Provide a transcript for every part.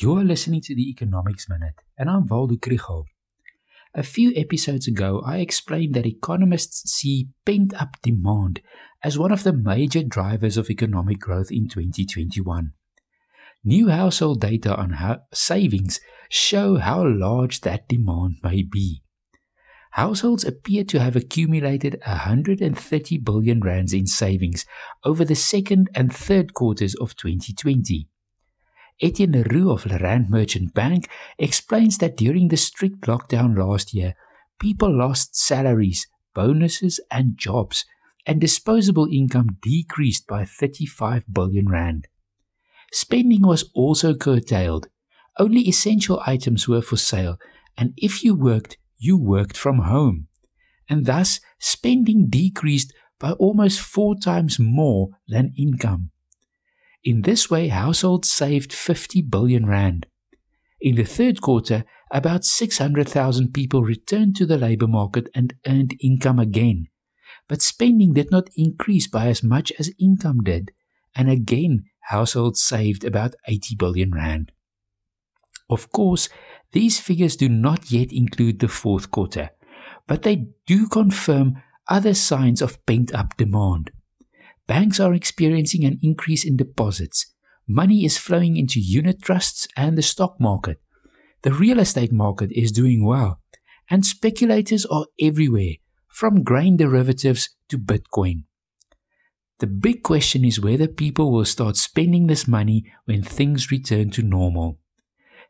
You're listening to the Economics Minute, and I'm Waldo Krugell. A few episodes ago, I explained that economists see pent up demand as one of the major drivers of economic growth in 2021. New household data on savings show how large that demand may be. Households appear to have accumulated 130 billion rands in savings over the second and third quarters of 2020. Ettienne le Roux of Rand Merchant Bank explains that during the strict lockdown last year, people lost salaries, bonuses, and jobs, and disposable income decreased by 35 billion rand. Spending was also curtailed. Only essential items were for sale, and if you worked, you worked from home. And thus, spending decreased by almost four times more than income. In this way, households saved 50 billion rand. In the third quarter, about 600,000 people returned to the labor market and earned income again. But spending did not increase by as much as income did, and again, households saved about 80 billion rand. Of course, these figures do not yet include the fourth quarter, but they do confirm other signs of pent up demand. Banks are experiencing an increase in deposits. Money is flowing into unit trusts and the stock market. The real estate market is doing well, and speculators are everywhere, from grain derivatives to Bitcoin. The big question is whether people will start spending this money when things return to normal.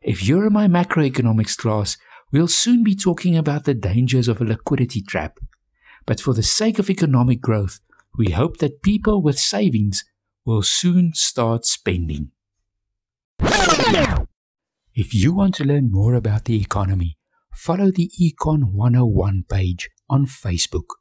If you're in my macroeconomics class, we'll soon be talking about the dangers of a liquidity trap. But for the sake of economic growth, we hope that people with savings will soon start spending. If you want to learn more about the economy, follow the Econ 101 page on Facebook.